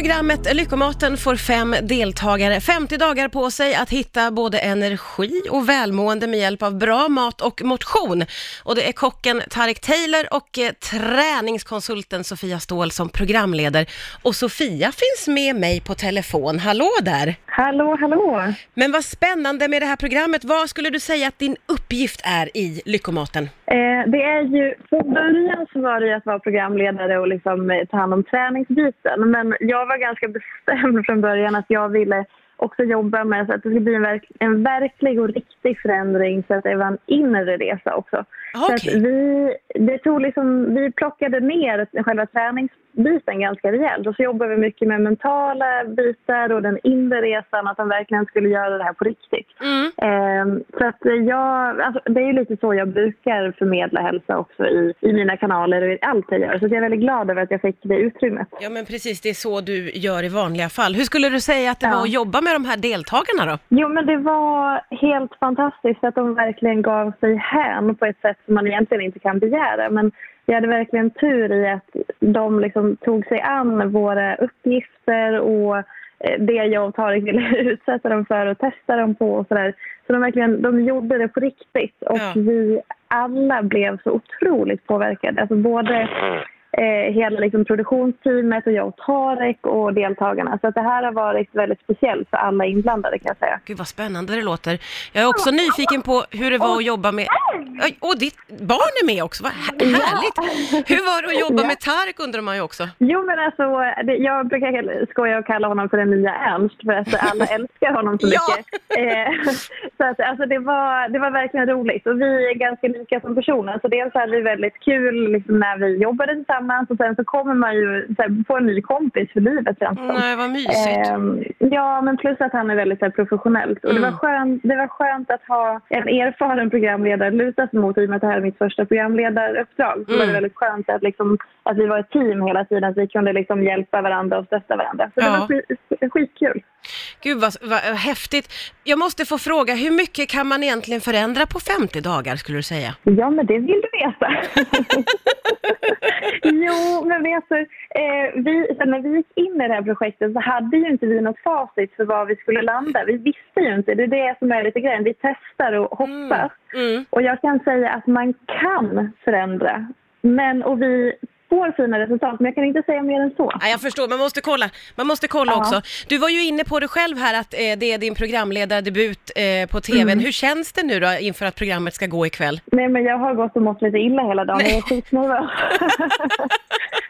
Programmet Lyckomaten får fem deltagare, 50 dagar på sig att hitta både energi och välmående med hjälp av bra mat och motion. Och det är kocken Tarek Taylor och eh, träningskonsulten Sofia Ståhl som programleder. Och Sofia finns med mig på telefon. Hallå där! Hallå, hallå! Men vad spännande med det här programmet. Vad skulle du säga att din uppgift är i Lyckomaten? Eh, det är ju, från början så var det ju att vara programledare och liksom eh, ta hand om träningsbiten. Men jag var ganska bestämd från början att jag ville också jobba med så att det skulle bli en, verk, en verklig och riktig förändring så att det var en inre resa också. Så att Okej. vi, det tog liksom, vi plockade ner själva träningsbiten ganska rejält och så jobbade vi mycket med mentala bitar och den inre resan, att de verkligen skulle göra det här på riktigt. Mm. Ehm, så att jag, alltså, det är ju lite så jag brukar förmedla hälsa också i, i mina kanaler och i allt jag gör. Så jag är väldigt glad över att jag fick det utrymmet. Ja men precis, det är så du gör i vanliga fall. Hur skulle du säga att det Ja. var att jobba med de här deltagarna då? Jo, men det var helt fantastiskt att de verkligen gav sig hän på ett sätt som man egentligen inte kan begära. Men vi hade verkligen tur i att de liksom tog sig an våra uppgifter och eh, det jag och Tarek ville utsätta dem för och testa dem på och sådär. Så de verkligen, de gjorde det på riktigt och Ja. vi alla blev så otroligt påverkade. Alltså både eh, hela liksom produktionsteamet och jag och Tarek och deltagarna. Så att det här har varit väldigt speciellt för alla inblandade kan jag säga. Gud vad spännande det låter. Jag är också nyfiken på hur det var att jobba med... Och ditt barn är med också, vad här- härligt! Hur var det att jobba Ja. med Tarek undrar man ju också. Jo men alltså, det, jag brukar skoja och kalla honom för den nya Ernst för att alla älskar honom så Ja. mycket. Eh, så alltså, det, var, det var verkligen roligt och vi är ganska lika som personer så dels hade vi väldigt kul liksom, när vi jobbade tillsammans och sen så kommer man ju så här, få en ny kompis för livet känns det som. Nej, vad mysigt. Ehm, ja, men plus att han är väldigt så här, professionellt. Och det, Mm. var skönt, det var skönt att ha en erfaren programledare luta sig mot i och med att det här är mitt första programledaruppdrag. Så Mm. var det väldigt skönt att, liksom, att vi var ett team hela tiden, att vi kunde liksom hjälpa varandra och stötta varandra. Så Ja. det var skit, skitkul. Gud vad, vad häftigt. Jag måste få fråga, hur mycket kan man egentligen förändra på 50 dagar skulle du säga? Ja, men det vill du veta. jo, men vet du, eh, vi, när vi gick in i det här projektet så hade ju inte vi något facit för var vi skulle landa. Vi visste ju inte, det är det som är lite grejen. Vi testar och hoppas. Mm. Och jag kan säga att man kan förändra. Men, och vi får fina resultat, men jag kan inte säga mer än så. Ja, jag förstår, man måste kolla, man måste kolla Ja. också. Du var ju inne på det själv här att eh, det är din programledardebut eh, på TVn. Mm. Hur känns det nu då inför att programmet ska gå ikväll? Nej, men jag har gått och mått lite illa hela dagen. Jag är skitnervös.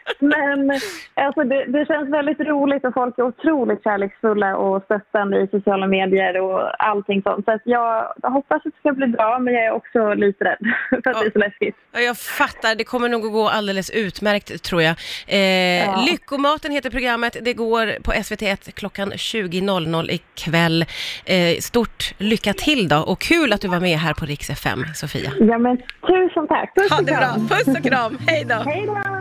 men alltså, det, det känns väldigt roligt och folk är otroligt kärleksfulla och stöttande i sociala medier och allting sånt. Så jag hoppas att det ska bli bra, men jag är också lite rädd för att det är så läskigt. Ja, jag fattar, det kommer nog att gå alldeles utmärkt tror jag. Eh, Ja. Lyckomaten heter programmet, det går på SVT1 klockan 20.00 ikväll. Eh, stort lycka till då och kul att du var med här på Rix FM, Sofia. Ja, men tusen tack. Puss Ha det bra, puss och kram, hej då! Hej då!